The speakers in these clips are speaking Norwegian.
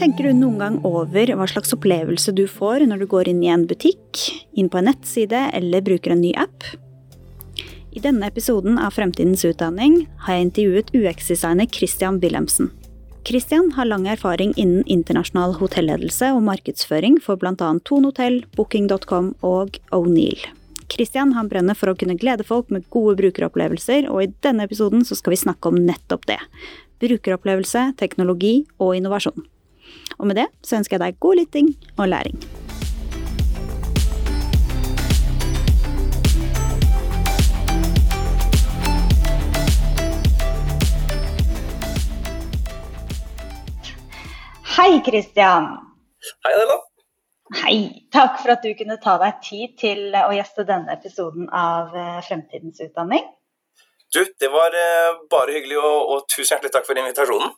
Tenker du noen gang over hva slags opplevelse du får når du går inn i en butikk, inn på en nettside eller bruker en ny app? I denne episoden av Fremtidens utdanning har jeg intervjuet UX-designer Christian Wilhelmsen. Christian har lang erfaring innen internasjonal hotelledelse og markedsføring for bl.a. Thon Hotel, Booking.com og O'Neill. Christian han brenner for å kunne glede folk med gode brukeropplevelser, og i denne episoden så skal vi snakke om nettopp det. Brukeropplevelse, teknologi og innovasjon. Og med det så ønsker jeg deg god lytting og læring. Hei, Christian. Hei, Adela. Hei. Takk for at du kunne ta deg tid til å gjeste denne episoden av eh, Fremtidens utdanning. Du, det var eh, bare hyggelig, og, og tusen hjertelig takk for invitasjonen.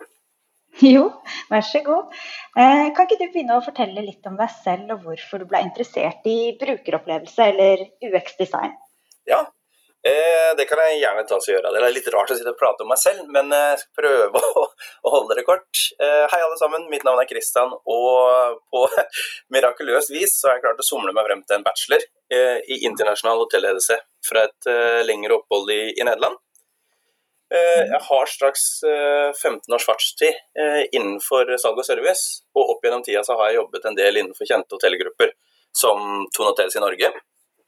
Jo, vær så god. Eh, kan ikke du begynne å fortelle litt om deg selv, og hvorfor du ble interessert i brukeropplevelse eller UX-design? Ja, Eh, det kan jeg gjerne ta oss og gjøre. Det er litt rart å sitte og prate om meg selv, men jeg skal prøve å, holde det kort. Eh, hei, alle sammen. Mitt navn er Kristian, og på mirakuløst vis så har jeg klart å somle meg frem til en bachelor eh, i internasjonal hotelledelse fra et eh, lengre opphold i Nederland. Eh, jeg har straks 15 eh, års fartstid innenfor salg og service, og opp gjennom tida så har jeg jobbet en del innenfor kjente hotellgrupper som Thon Hotels i Norge,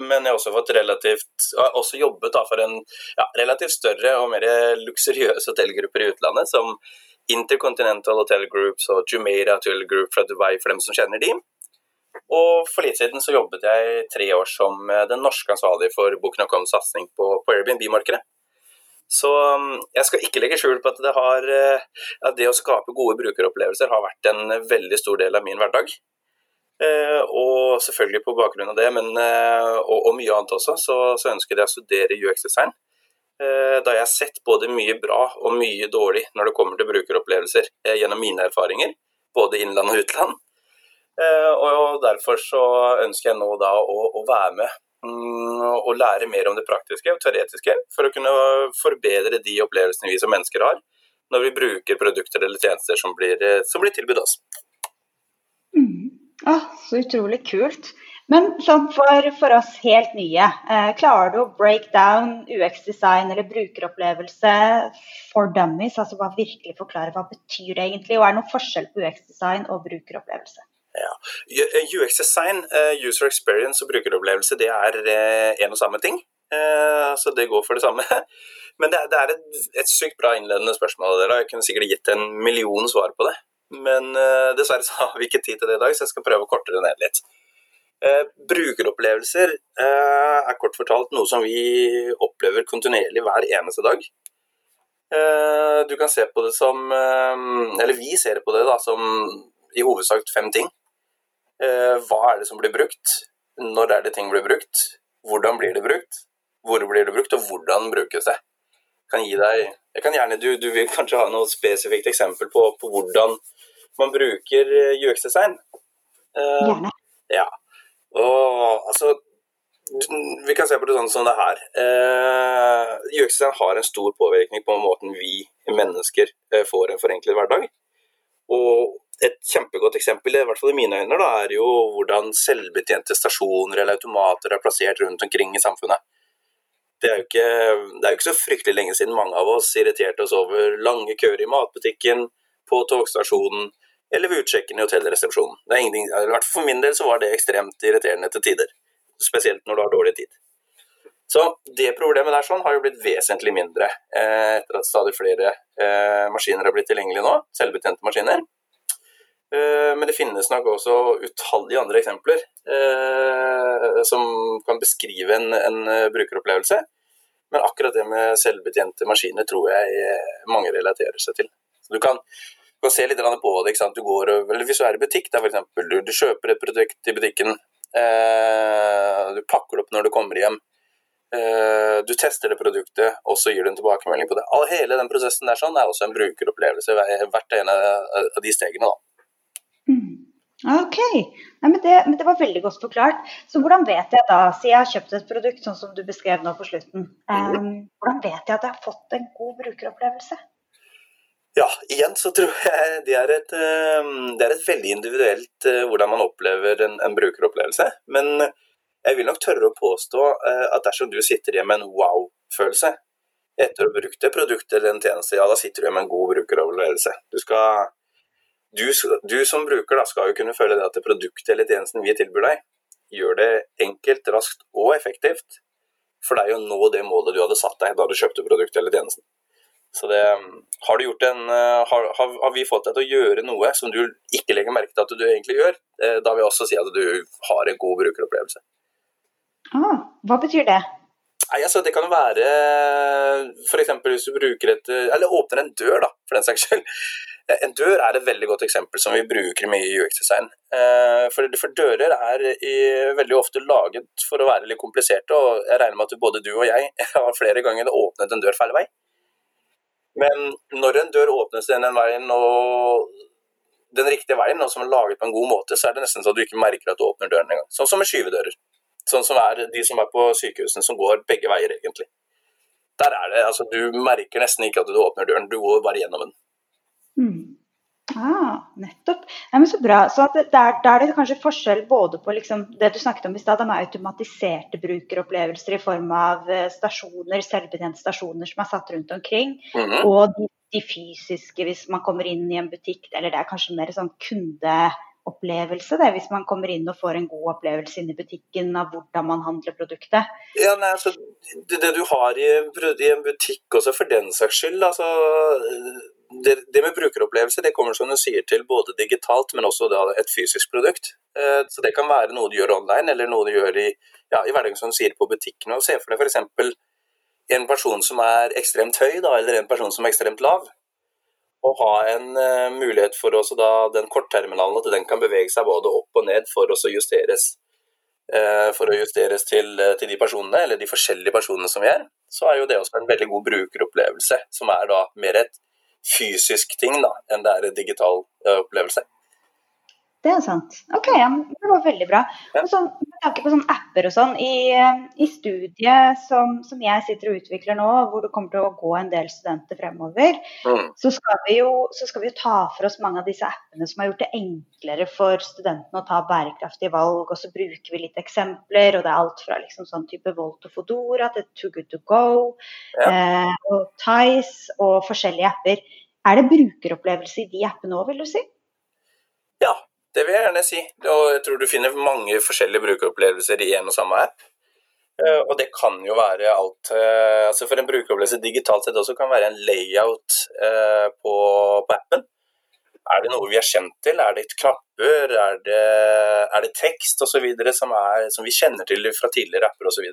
men jeg har også, fått relativt, har også jobbet for en ja, relativt større og mer luksuriøse hotellgrupper i utlandet, som Intercontinental Hotel Groups og Jumeirah Hotel Group fra Dubai, for dem som kjenner de. Og for litt siden så jobbet jeg tre år som eh, den norske ansvarlige for Booking.coms satsing på, på Airbnb-markedet. Så mm, jeg skal ikke legge skjul på at det, har, eh, at det å skape gode brukeropplevelser har vært en veldig stor del av min hverdag. Eh, og selvfølgelig på bakgrunn av det, men, eh, og, og, mye annet også, så, så ønsker jeg å studere UX-design. Da jeg har sett både mye bra og mye dårlig når det kommer til brukeropplevelser gjennom mine erfaringer, både innland og utland. Og derfor så ønsker jeg nå da å, å være med og lære mer om det praktiske og teoretiske, for å kunne forbedre de opplevelsene vi som mennesker har når vi bruker produkter eller tjenester som blir, som blir tilbudt oss. Mm. Ah, så utrolig kult. Men sånn for, for, oss helt nye, eh, klarer du å break down UX-design eller brukeropplevelse for dummies? Altså bare virkelig forklare hva betyr det egentlig, og er det noen forskjell på UX-design og brukeropplevelse? Ja. UX-design, uh, user experience og brukeropplevelse, det er uh, en og samme ting. Uh, så det går for det samme. Men det er, et, et, sykt bra innledende spørsmål dere. Jeg kunne sikkert gitt en million svar på det. Men dessverre så har vi ikke tid til det i dag, så jeg skal prøve å korte det ned litt. Brukeropplevelser er kort fortalt noe som vi opplever kontinuerlig hver eneste dag. du kan se på det som Eller vi ser på det da som i hovedsak fem ting. Hva er det som blir brukt? Når er det ting blir brukt? Hvordan blir det brukt? Hvor blir det brukt, og hvordan brukes det? Kan gi deg, jeg kan gjerne, du, du vil kanskje ha noe spesifikt eksempel på, på hvordan man bruker eh, UX-design. Uh, Gjerne. Ja. Og altså Vi kan se på det sånn som det her. Eh, UX-design har en stor påvirkning på måten vi mennesker får en forenklet hverdag. Og et kjempegodt eksempel, i hvert fall i mine øyne, da, er jo hvordan selvbetjente stasjoner eller automater er plassert rundt omkring i samfunnet. Det er, jo ikke, det er jo ikke så fryktelig lenge siden mange av oss irriterte oss over lange køer i matbutikken, på togstasjonen, eller ved utsjekken i hotellresepsjonen. Det er ingenting, i hvert fall For min del så var det ekstremt irriterende til tider. Spesielt når du har dårlig tid. Så det problemet der sånn har jo blitt vesentlig mindre eh, etter at stadig flere eh, maskiner har blitt tilgjengelige nå, selvbetjente maskiner. Eh, men det finnes nok også utallige andre eksempler eh, som kan beskrive en, en, eh, brukeropplevelse. Men akkurat det med selvbetjente maskiner tror jeg mange relaterer seg til. Så du kan kan se litt på det. Du går, Hvis du er i butikk, da, for eksempel, du, du kjøper et produkt i butikken. Eh, du pakker det opp når du kommer hjem. Eh, du tester det produktet, og så gir du en tilbakemelding på det. All, hele den prosessen der sånn er også en brukeropplevelse, hvert ene av de stegene. da. Ok, Nei, men, det, men, det, var veldig godt forklart. Så hvordan vet jeg da, siden jeg har kjøpt et produkt sånn som du beskrev nå på slutten, um, hvordan vet jeg at jeg har fått en god brukeropplevelse? Ja, igjen så tror jeg det er et, det er et veldig individuelt hvordan man opplever en, en brukeropplevelse. Men jeg vil nok tørre å påstå at dersom du sitter igjen med en wow-følelse etter å ha brukt et produkt eller en tjeneste, ja, da sitter du igjen med en god brukeropplevelse. Du, skal, du, du som bruker da, skal jo kunne føle det at det produktet eller tjenesten vi tilbyr deg, gjør det enkelt, raskt og effektivt for deg å nå det målet du hadde satt deg da du kjøpte produktet eller tjenesten. Så det, har, en, eh, har, har, vi fått deg til å gjøre noe som du ikke legger merke til at du egentlig gjør, eh, da vil jeg også si at du har en god brukeropplevelse. Ah, hva betyr det? Nei, altså Det kan være f.eks. hvis du bruker et Eller åpner en dør, da, for den saks skyld. En dør er et veldig godt eksempel som vi bruker mye i UX-design. Eh, for, for, dører er i, veldig ofte laget for å være litt kompliserte, og jeg regner med at både du og jeg har flere ganger åpnet en dør feil vei. Men når en dør åpnes den veien og den riktige veien, og som er laget på en god måte, så er det nesten så du ikke merker at du åpner døren engang. Sånn som med skyvedører. Sånn som er de som er på sykehusene, som går begge veier, egentlig. Der er det, altså Du merker nesten ikke at du åpner døren, du går bare gjennom den. Mm. Ah, nettopp. Ja, men så bra. Så der, der, er det kanskje forskjell både på liksom, det du snakket om i stad, med automatiserte brukeropplevelser i form av eh, stasjoner, selvbetjente stasjoner som er satt rundt omkring, mm -hmm. og de, de, fysiske hvis man kommer inn i en butikk, eller det er kanskje mer sånn kundeopplevelse, det, hvis man kommer inn og får en god opplevelse inn i butikken av hvordan man handler produktet. Ja, nei, altså, det, det, du har i, i en butikk også, for den saks skyld, altså det, det, med brukeropplevelse det kommer som du sier til både digitalt, men også et fysisk produkt. Eh, så Det kan være noe du gjør online, eller noe du gjør i, ja, i hverdagen som du sier på butikkene. Se for deg f.eks. en person som er ekstremt høy, da, eller en person som er ekstremt lav. Og ha en uh, mulighet for også da den kortterminalen, at den kan bevege seg både opp og ned for å justeres. Uh, for å justeres til, uh, til, de personene, eller de forskjellige personene som vi er, så er jo det også en veldig god brukeropplevelse, som er da mer et fysisk ting da, enn det er en digital opplevelse. Det er sant. Ok, ja, det var veldig bra. Og sånn, med tanke på sånne apper og sånn, i, i studiet som, som, jeg sitter og utvikler nå, hvor det kommer til å gå en del studenter fremover, mm. så, skal vi jo, så skal vi jo ta for oss mange av disse appene som har gjort det enklere for studentene å ta bærekraftige valg. Og så bruker vi litt eksempler, og det er alt fra liksom sånn type Volt og Fodora til Too Good To Go ja. eh, og Tice og forskjellige apper. Er det brukeropplevelse i de appene òg, vil du si? Ja, det vil jeg gjerne si. Og jeg tror du finner mange forskjellige brukeropplevelser i en og samme app. Eh, og det kan jo være alt eh, altså For en brukeropplevelse digitalt sett også kan være en layout eh, på, på appen. Er det noe vi er kjent til? Er det knapper? Er det, er det tekst osv. Som, som vi kjenner til fra tidligere apper osv.?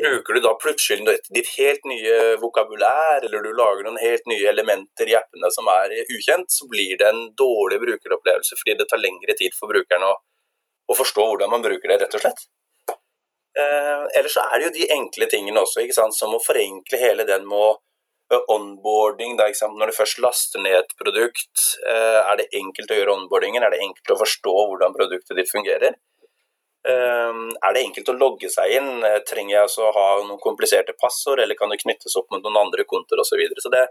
Bruker du da plutselig ditt helt nye vokabulær, eller du lager noen helt nye elementer i appene som er ukjent, så blir det en dårlig brukeropplevelse fordi det tar lengre tid for brukeren å, å forstå hvordan man bruker det, rett og slett. Eh, ellers så er det jo de enkle tingene også, som å forenkle hele den med onboarding. Da, Når du først laster ned et produkt, eh, er det enkelt å gjøre onboardingen? Er det enkelt å forstå hvordan produktet ditt fungerer? Ehm, er det enkelt å logge seg inn? Eh, trenger jeg altså å ha noen kompliserte passord, eller kan det knyttes opp mot noen andre kontoer osv. Så, videre. så det,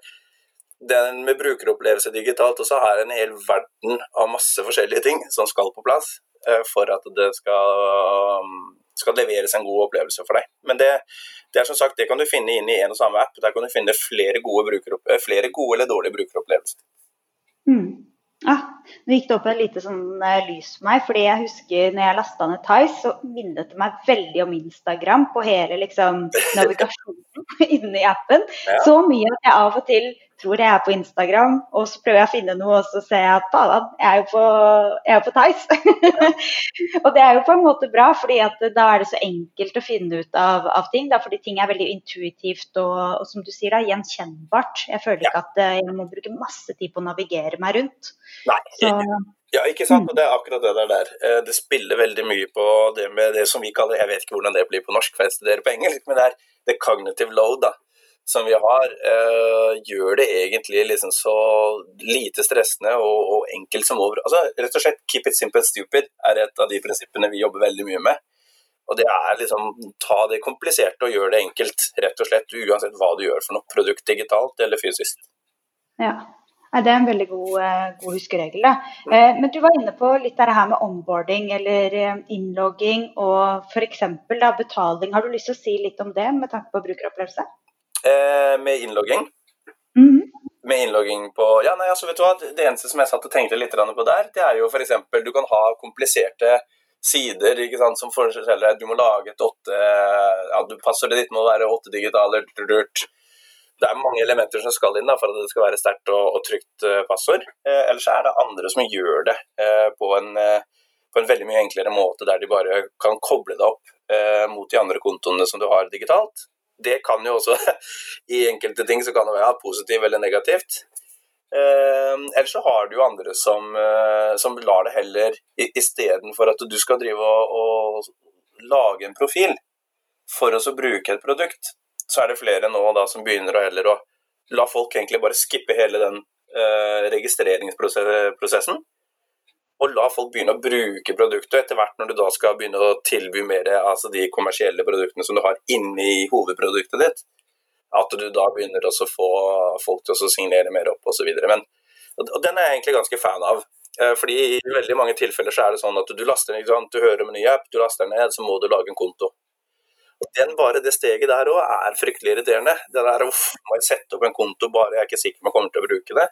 den med brukeropplevelse digitalt også er en hel verden av masse forskjellige ting som skal på plass eh, for at det skal, skal leveres en god opplevelse for deg. Men det, det, er som sagt, det kan du finne inn i en og samme app. Der kan du finne flere gode, eh, flere gode eller dårlige brukeropplevelser. Mm. Ah, nå gikk det opp et lite sånn uh, lys for meg. fordi jeg husker når jeg lasta ned Tice, så minnet det meg veldig om Instagram på hele liksom, navigasjonen inne i appen. Ja. Så mye at jeg av og til tror jeg er på Instagram, og så prøver jeg å finne noe, og så ser jeg at faen, jeg er jo på, jeg er på Tice. og det er jo på en måte bra, fordi da er det så enkelt å finne ut av, av ting. Da, fordi ting er veldig intuitivt og, og, som du sier, da, gjenkjennbart. Jeg føler ikke at eh, jeg må bruke masse tid på å navigere meg rundt. Nei, så, ja, ikke sant. Og det er akkurat det der. Eh, det spiller veldig mye på det med det som vi kaller Jeg vet ikke hvordan det blir på norsk, for jeg studerer på engelsk, men det er the cognitive load. da som vi har, eh, gjør det egentlig liksom så lite stressende og, og, enkelt som over Altså rett og slett 'keep it simple stupid' er et av de prinsippene vi jobber veldig mye med. Og det er liksom ta det kompliserte og gjøre det enkelt, rett og slett, uansett hva du gjør for noe. Produkt digitalt eller fysisk. Ja. Det er en veldig god, eh, god huskeregel. Da. Eh, men du var inne på litt av det her med onboarding eller eh, innlogging og f.eks. betaling. Har du lyst til å si litt om det med tanke på brukeropplevelse? Eh, med innlogging? Mm -hmm. Med innlogging på Ja, nei, altså vet du hva. Det eneste som jeg satt og tenkte litt på der, det er jo f.eks. du kan ha kompliserte sider ikke sant, som forteller deg du må lage et åtte ja, Passordet ditt må være åtte digitaler. Det er mange elementer som skal inn da, for at det skal være sterkt og, og trygt uh, passord. Eh, ellers er det andre som gjør det eh, på, en, eh, på, en, veldig mye enklere måte, der de bare kan koble det opp eh, mot de andre kontoene som du har digitalt. Det kan jo også, i enkelte ting så kan det være positivt eller negativt. Eh, ellers så har du jo andre som, eh, som lar det heller Istedenfor at du skal drive og, og lage en profil for å bruke et produkt, så er det flere nå da som begynner å heller å la folk egentlig bare skippe hele den eh, registreringsprosessen. Og la folk begynne å bruke produktet. Etter hvert når du da skal begynne å tilby mer altså de kommersielle produktene som du har inni hovedproduktet ditt, at du da begynner å få folk til å signere mer opp osv. Og den er jeg egentlig ganske fan av. Eh, fordi i veldig mange tilfeller så er det sånn at du laster ned, du hører om en ny app, du laster ned, så må du lage en konto. Og den bare Det steget der òg er fryktelig irriterende. Det der uff, må jeg sette opp en konto, bare jeg er ikke sikker på om jeg kommer til å bruke det.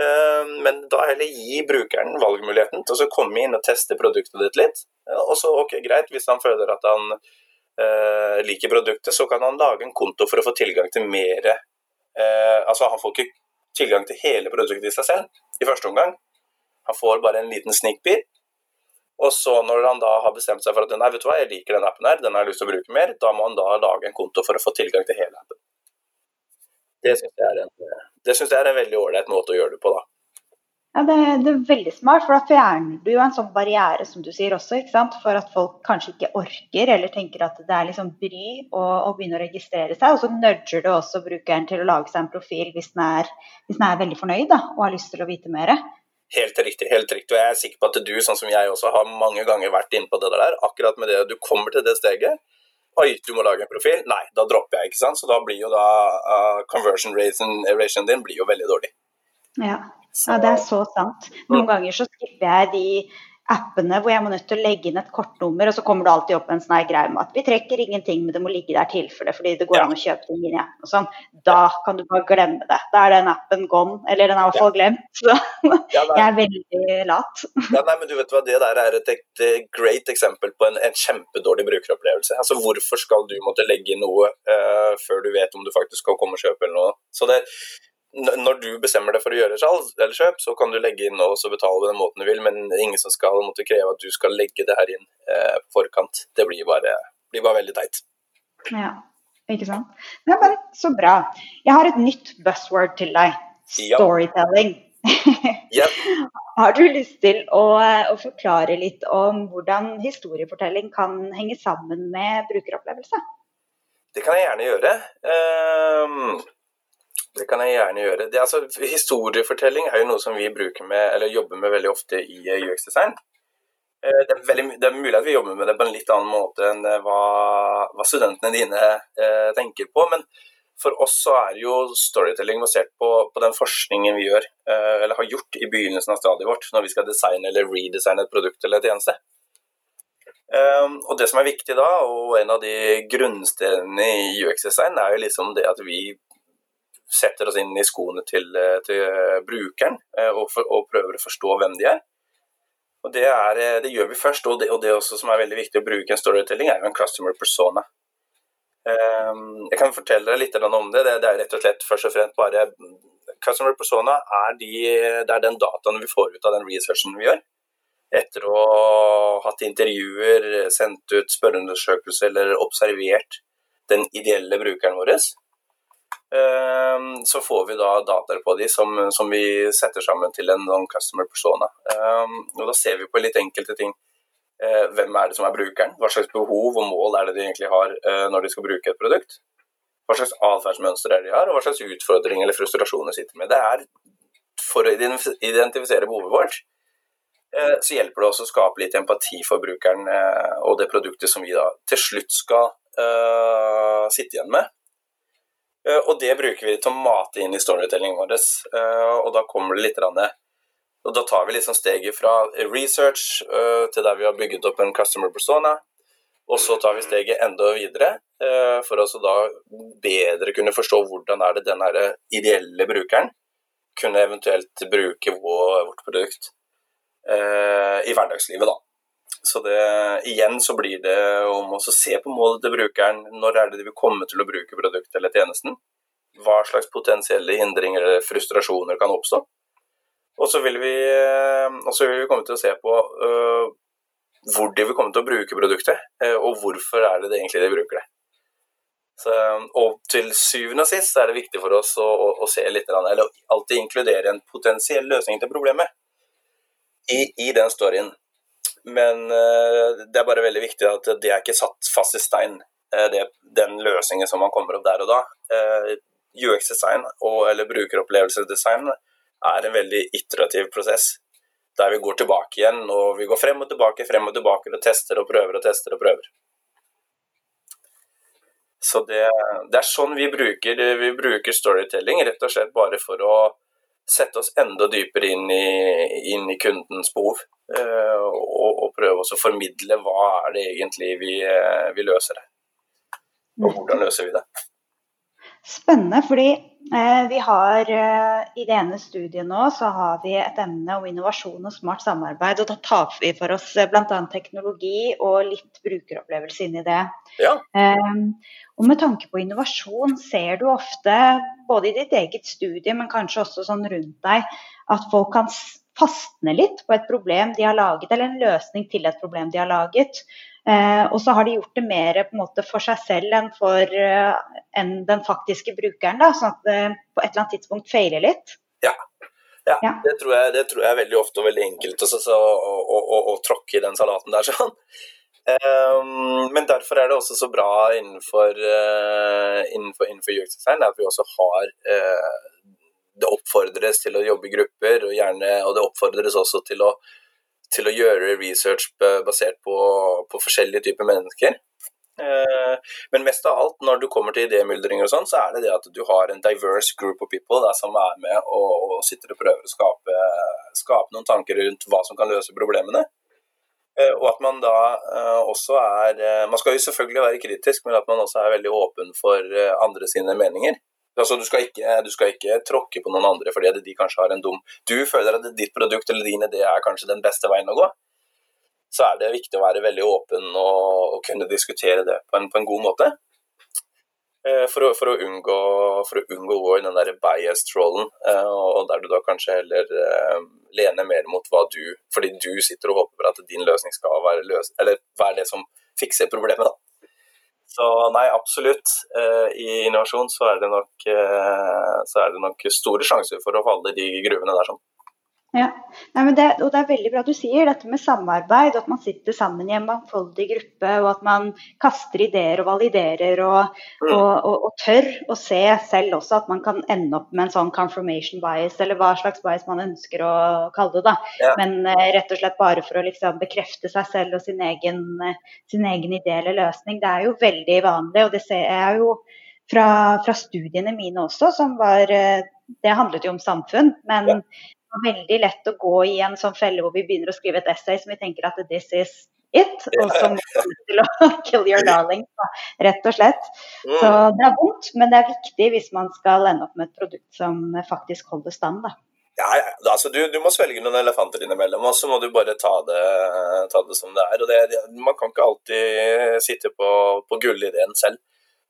Eh, men da heller gi brukeren valgmuligheten til å komme inn og teste produktet ditt litt. Og så, ok, greit, hvis han føler at han uh, liker produktet, så kan han lage en konto for å få tilgang til mer uh, Altså, han får ikke tilgang til hele produktet i seg selv i første omgang. Han får bare en liten sneak. Og så når han da har bestemt seg for at nei, vet du hva, jeg liker den appen her, den har jeg lyst til å bruke mer, da må han da lage en konto for å få tilgang til hele appen. Det syns jeg, jeg, er en veldig ålreit måte å gjøre det på, da. Ja, det, det, er veldig smart, for da fjerner du jo en sånn barriere som du sier også, ikke sant? for at folk kanskje ikke orker eller tenker at det er liksom bry å begynne å registrere seg. Og så nudger du også brukeren til å lage seg en profil hvis den er, hvis den er veldig fornøyd da, og har lyst til å vite mer. Helt riktig. helt riktig, og Jeg er sikker på at du, sånn som jeg også, har mange ganger vært inne på det der. Akkurat med det du kommer til det steget. Oi, du må lage en profil. Nei, da dropper jeg, ikke sant. Så da blir jo da uh, conversion ration din blir jo veldig dårlig. Ja. Ja, det er så sant. Noen ganger så skipper jeg de appene hvor jeg må nødt til å legge inn et kortnummer, og så kommer det alltid opp en sånn greie med at vi trekker ingenting, men det må ligge der tilfelle, fordi det går ja. an å kjøpe ting inn igjen. Og sånn. Da kan du bare glemme det. Da er den appen gone, eller den er i hvert fall glemt. Så ja, jeg er veldig lat. ja, nei, men du vet hva, Det der er et, et great eksempel på en, en, kjempedårlig brukeropplevelse. Altså, Hvorfor skal du måtte legge inn noe uh, før du vet om du faktisk skal komme og kjøpe eller noe? Så det, når du bestemmer deg for å gjøre salg eller kjøp, så kan du legge inn og så betale på den måten du vil, men det er ingen som skal måtte kreve at du skal legge det her inn eh, på forkant. Det blir bare, blir bare veldig teit. Ja, ikke sant. Det er bare så bra. Jeg har et nytt buzzword til deg. Storytelling. Ja. Har du lyst til å, å, forklare litt om hvordan historiefortelling kan henge sammen med brukeropplevelse? Det kan jeg gjerne gjøre. Um det kan jeg gjerne gjøre. Det, altså, historiefortelling er jo noe som vi bruker med, eller jobber med veldig ofte i eh, UX-design. Eh, det, det, er mulig at vi jobber med det på en litt annen måte enn eh, hva, hva studentene dine eh, tenker på. Men for oss så er jo storytelling basert på, på den forskningen vi gjør, eh, eller har gjort i begynnelsen av stadiet vårt, når vi skal designe eller redesigne et produkt eller et tjeneste. Um, og Det som er viktig da, og en av de grunnstedene i UX-design, er jo liksom det at vi setter oss inn i skoene til, eh, til eh, brukeren eh, og, for, og, prøver å forstå hvem de er. Og Det, er, det gjør vi først, og det, og det som er veldig viktig å bruke en storytelling, er jo en customer persona. Um, jeg kan fortelle deg litt om det. det. Er rett og slett først og fremst bare Customer persona er, de, det er den dataen vi får ut av den researchen vi gjør. Etter å ha hatt intervjuer, sendt ut spørreundersøkelser eller observert den ideelle brukeren vår, Ehm, så får vi da dataer på de som, som, vi setter sammen til en sånn customer persona. Ehm, og da ser vi på litt enkelte ting. Eh, hvem er det som er brukeren? Hva slags behov og mål er det de egentlig har eh, når de skal bruke et produkt? Hva slags atferdsmønster er det de har, og hva slags utfordringer eller frustrasjoner de sitter med. Det er for å identifisere behovet vårt, eh, så hjelper det også å skape litt empati for brukeren og det produktet som vi da til slutt skal sitte igjen med. Uh, og det bruker vi til å mate inn i storytellingen vår. Uh, og da kommer det litt ned. og Da tar vi liksom steget fra research til der vi har bygget opp en customer persona. Og så tar vi steget enda videre for å da bedre kunne forstå hvordan er det den ideelle brukeren kunne eventuelt bruke vårt produkt i hverdagslivet. da. Så det, igjen så blir det om å se på målet til brukeren. Når er det de vil komme til å bruke produktet eller tjenesten? Hva slags potensielle hindringer eller frustrasjoner kan oppstå? Og så vil vi, vil vi komme til å se på uh, hvor de vil komme til å bruke produktet, uh, og hvorfor er det, det egentlig de bruker det. Så, og til syvende og sist er det viktig for oss å, å, å se litt, eller alltid inkludere en potensiell løsning til problemet i, i den storyen. Men uh, det er bare veldig viktig at det er ikke satt fast i stein, uh, det, den løsningen som man kommer opp der og da. Eh, UX-design eller brukeropplevelsesdesign er en veldig iterativ prosess. Der vi går tilbake igjen, og vi går frem og tilbake, frem og tilbake og tester og prøver og tester og prøver. Så det, det er sånn vi bruker, vi bruker storytelling, rett og slett bare for å sette oss enda dypere inn i, inn i kundens behov. Eh, og, og, prøve å formidle hva er det egentlig vi, eh, vi løser. Og hvordan løser vi det. Spennende, fordi eh, vi har eh, i det ene studiet nå så har vi et emne om innovasjon og smart samarbeid. Og da tar vi for oss eh, bl.a. teknologi og litt brukeropplevelse inn i det. Ja. Eh, og med tanke på innovasjon ser du ofte, både i ditt eget studie, men kanskje også sånn rundt deg, at folk kan fastne litt på et problem de har laget, eller en løsning til et problem de har laget. Eh, og så har de gjort det mer måte, for seg selv enn for uh, enn den faktiske brukeren. Da, sånn at det på et eller annet tidspunkt feiler litt. Ja, ja, ja. Det, tror jeg, det, tror jeg, veldig ofte og veldig enkelt å, så, å, å, å, å tråkke i den salaten der. sånn. Um, men derfor er det også så bra innenfor, uh, innenfor, innenfor at vi også har uh, det oppfordres til å jobbe i grupper, og, gjerne, og det oppfordres også til å, til å gjøre research basert på, på, forskjellige typer mennesker. Eh, men mest av alt, når du kommer til idémyldringer og sånn, så er det det at du har en diverse group of people der, som er med og, og, sitter og prøver å skape, skape, noen tanker rundt hva som kan løse problemene. Eh, og at man da eh, også er Man skal jo selvfølgelig være kritisk, men at man også er veldig åpen for andre sine meninger. Altså, du, skal ikke, du skal ikke tråkke på noen andre fordi de kanskje har en dum Du føler at ditt produkt eller din idé er kanskje den beste veien å gå. Så er det viktig å være veldig åpen og, og kunne diskutere det på en, på en god måte. Eh, for å, for, å unngå, for å unngå den der biased-rollen, eh, og der du da kanskje heller eh, lener mer mot hva du Fordi du sitter og håper at din løsning skal være, løs, eller være det som fikser problemet. da. Så nei, absolutt. Eh, I innovasjon så er, nok, eh, er det nok store sjanser for å falle i de gruvene der. sånn. Ja, Nei, det, og det er veldig bra du sier dette med samarbeid, at man sitter sammen i en mangfoldig gruppe, og at man kaster ideer og validerer, og, mm. og, og, og, tør å se selv også at man kan ende opp med en sånn confirmation bias, eller hva slags bias man ønsker å kalle det. da. Ja. Men uh, rett og slett bare for å liksom bekrefte seg selv og sin egen, uh, sin egen idé eller løsning. Det er jo veldig vanlig, og det ser jeg jo fra, fra studiene mine også, som var uh, Det handlet jo om samfunn, men ja veldig lett å gå i en sånn felle hvor vi begynner å skrive et essay som vi tenker at this is it, og som kommer til å kill your darling, rett og slett. Mm. Så det er vondt, men det er viktig hvis man skal ende opp med et produkt som faktisk holder stand. da. Ja, ja. Altså, du, du, må svelge noen elefanter innimellom, og så må du bare ta det, ta det som det er. og det, Man kan ikke alltid sitte på, på gullideen selv.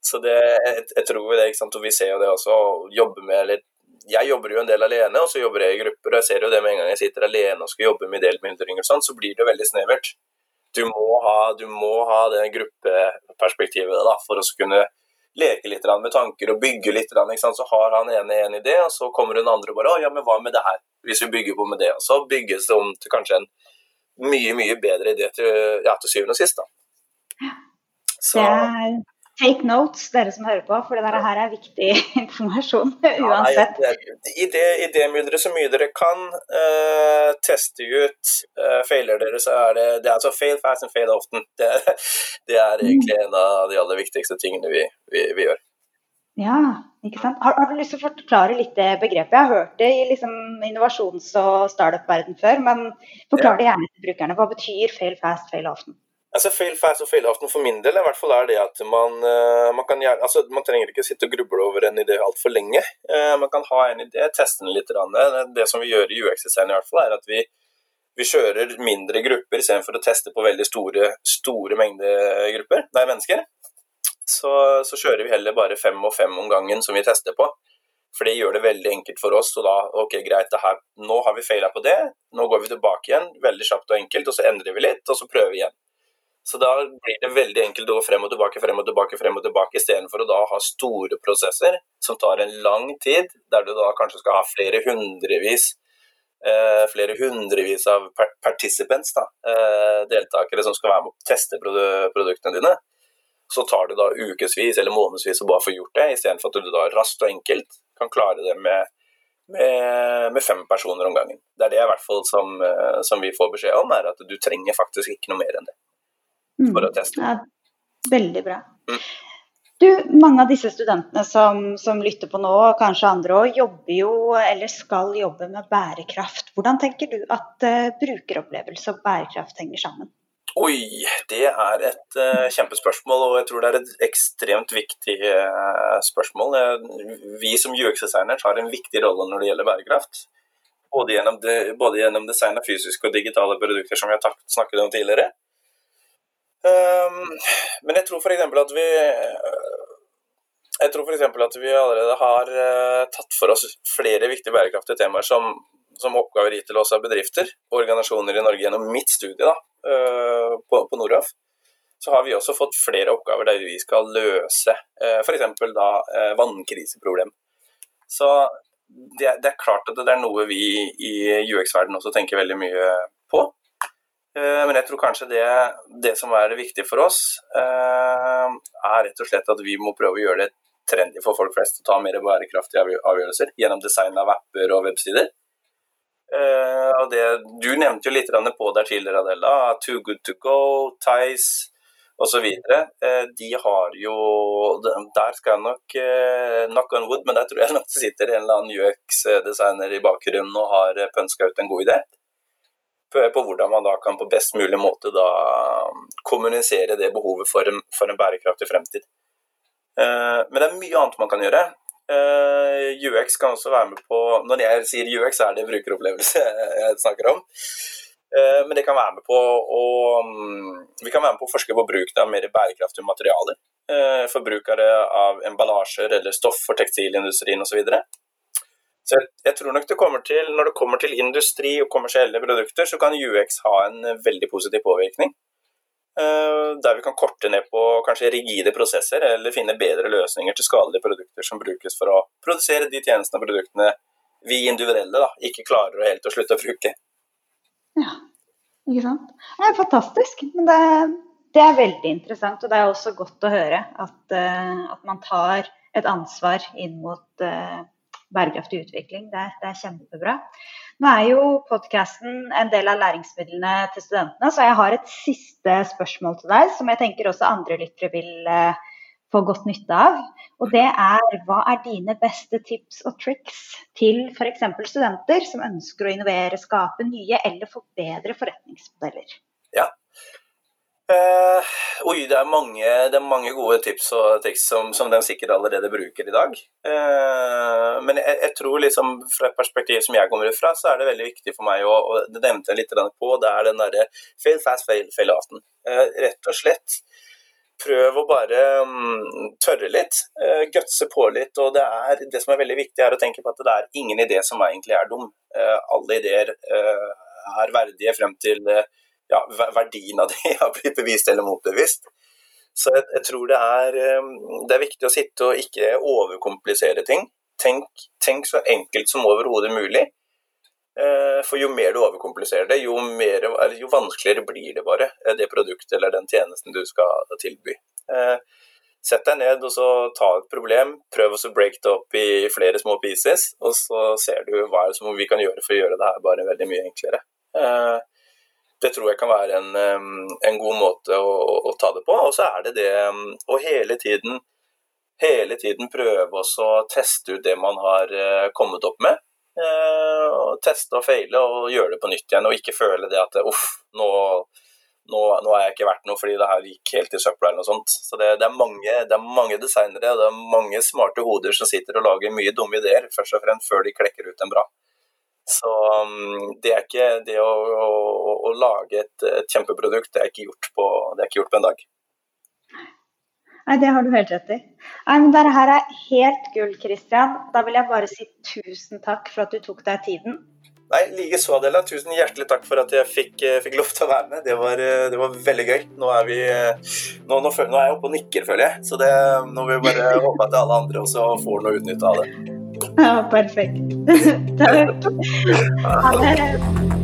Så det, jeg, jeg tror det, ikke sant, og vi ser jo det også, å jobbe med litt jeg jobber jo en del alene, og så jobber jeg i grupper. og Jeg ser jo det med en gang jeg sitter alene og skal jobbe med delmyndring, sånn, så blir det veldig snevert. Du må ha, du må ha det gruppeperspektivet da, for å kunne leke litt med tanker og bygge litt. Så har han ene en idé, og så kommer den andre og bare 'Å, ja, men hva med det her?' Hvis vi bygger på med det. Og så bygges det om til kanskje en mye, mye bedre idé til, ja, til syvende og sist. da. Så. Det er Take notes, dere som hører på, for det der her er viktig informasjon uansett. Ja, Idémyldre så mye dere kan. Uh, teste ut. Uh, feiler dere, så er det, det er altså fail fast and fail often. Det, det er egentlig en av de aller viktigste tingene vi, vi, vi gjør. Ja, ikke sant. Har, har, du lyst til å forklare litt det begrepet? Jeg har hørt det i liksom innovasjons- og startup-verden før, men forklar det gjerne til brukerne. Hva betyr fail fast, fail often? Altså Fail fast og fail often for min del i hvert fall er det at man, uh, man kan altså man trenger ikke sitte og gruble over en idé altfor lenge. Uh, man kan ha en idé, teste den litt. Det som vi gjør i UX-design, i hvert fall, er at vi, vi kjører mindre grupper istedenfor å teste på veldig store, store mengder grupper, nei, mennesker så, så, kjører vi heller bare fem og fem om gangen som vi tester på. For det gjør det veldig enkelt for oss. Og da, ok, greit, her, nå har vi feila på det, nå går vi tilbake igjen, veldig kjapt og enkelt, og så endrer vi litt, og så prøver vi igjen. Så da blir det veldig enkelt å gå frem og tilbake, frem og tilbake, frem og tilbake, istedenfor å da ha store prosesser som tar en lang tid, der du da kanskje skal ha flere hundrevis eh, flere hundrevis av participants, da, eh, deltakere som skal være med og teste produktene dine så tar det da ukevis eller månedsvis å bare få gjort det, istedenfor at du da raskt og enkelt kan klare det med, med, med, fem personer om gangen. Det er det i hvert fall som, eh, som, vi får beskjed om, er at du trenger faktisk ikke noe mer enn det for mm. å teste. Ja, veldig bra. Mm. Du, mange av disse studentene som, som lytter på nå, og kanskje andre òg, jobber jo eller skal jobbe med bærekraft. Hvordan tenker du at uh, brukeropplevelse og bærekraft henger sammen? Oi, det er et uh, kjempespørsmål, og jeg tror det er et ekstremt viktig uh, spørsmål. Vi som UX-designere har en viktig rolle når det gjelder bærekraft. Både gjennom, det, både gjennom design av fysiske og digitale produkter, som vi har snakket om tidligere. Um, men jeg tror f.eks. at vi jeg tror f.eks. at vi allerede har uh, tatt for oss flere viktige bærekraftige temaer som, som oppgaver gitt til oss av bedrifter og organisasjoner i Norge gjennom mitt studie. da Eh, på, på Noraf, så har vi også fått flere oppgaver der vi skal løse f.eks. da eh, vannkriseproblem. Så det, det, er klart at det er noe vi i UX-verdenen også tenker veldig mye på. Men jeg tror kanskje det, det som er det viktige for oss, er rett og slett at vi må prøve å gjøre det trendy for folk flest å ta mer bærekraftige avgjørelser gjennom design av apper og websider. Uh, og det, du nevnte jo litt på der tidligere, Adela. Too Good To Go, Tice osv. De har jo Der skal jeg nok knock on wood, men der tror jeg nok det sitter en eller annen UX-designer i bakgrunnen og har pønska ut en god idé. På, hvordan man da kan på best mulig måte da kommunisere det behovet for en, for en bærekraftig fremtid. Uh, men det er mye annet man kan gjøre. Eh, UX kan også være med på Når jeg sier UX, er det brukeropplevelse jeg snakker om. Uh, men det kan være med på å um, Vi kan være med på å forske på bruken av mer bærekraftige materialer. Forbrukere av emballasjer eller stoff for tekstilindustrien osv. Så, videre. Så jeg, tror nok det kommer til Når det kommer til industri og kommersielle produkter, så kan UX ha en veldig positiv påvirkning. Eh, der vi kan korte ned på kanskje rigide prosesser, eller finne bedre løsninger til skadelige produkter som brukes for å produsere de tjenestene og produktene vi individuelle da, ikke klarer helt å slutte å bruke. Ja, ikke sant. Det er fantastisk. Men det, det, er veldig interessant, og det er også godt å høre at, uh, at man tar et ansvar inn mot bærekraftig utvikling. Det, det er kjempebra. Nå er jo podkasten en del av læringsmidlene til studentene, så jeg har et siste spørsmål til deg som jeg tenker også andre lyttere vil uh, få godt nytte av. Og det er hva er dine beste tips og triks til f.eks. studenter som ønsker å innovere, skape nye eller forbedre forretningsmodeller? Ja, Uh, oi, det er, mange, det er, mange, gode tips og triks som, som de sikkert allerede bruker i dag. Uh, men jeg, jeg, tror liksom fra et perspektiv som jeg kommer fra, så er det veldig viktig for meg å og Det nevnte jeg litt på, det er den derre fail fast, fail, fail often. Uh, rett og slett. Prøv å bare um, tørre litt, gutse på litt. og det, er, det som er veldig viktig, er å tenke på at det er ingen idé som egentlig er dum. alle ideer er verdige frem til uh, ja, verdien av det har blitt bevist eller motbevist. Så jeg, jeg tror det er, um, det er, viktig å sitte og ikke overkomplisere ting. Tenk, tenk så enkelt som overhodet mulig. Eh, for jo mer du overkompliserer det, jo, mer, jo, vanskeligere blir det bare, eh, det produktet eller den tjenesten du skal tilby. Eh, sett deg ned og så ta et problem, prøv å break det opp i flere små pieces, og så ser du hva som vi kan gjøre for å gjøre det her bare veldig mye enklere det tror jeg kan være en, en god måte å, å, ta det på. Og så er det det å hele tiden hele tiden prøve å teste ut det man har uh, kommet opp med. Uh, og teste og feile og gjøre det på nytt igjen, og ikke føle det at uff, nå, nå, nå er jeg ikke verdt noe fordi det her gikk helt i søpla eller noe sånt. Så det, det, er mange, det er mange designere og det er mange smarte hoder som sitter og lager mye dumme ideer, først og fremst før de klekker ut en bra. Så um, det er ikke det å, å, å lage et, et, kjempeprodukt, det er ikke gjort på, det er ikke gjort på en dag. Nei, det har du helt rett i. Nei, men Dette her er helt gull, Kristian. Da vil jeg bare si tusen takk for at du tok deg tiden. Nei, likeså, Adela. Tusen hjertelig takk for at jeg fikk, eh, fikk lov til å være med. Det var, eh, det var veldig gøy. Nå er, vi, eh, nå, nå, nå er jeg oppe og nikker, føler jeg. Så det, nå vil vi bare håpe at alle andre også får noe utnytte av det. Ja, perfekt. Takk. Ha det.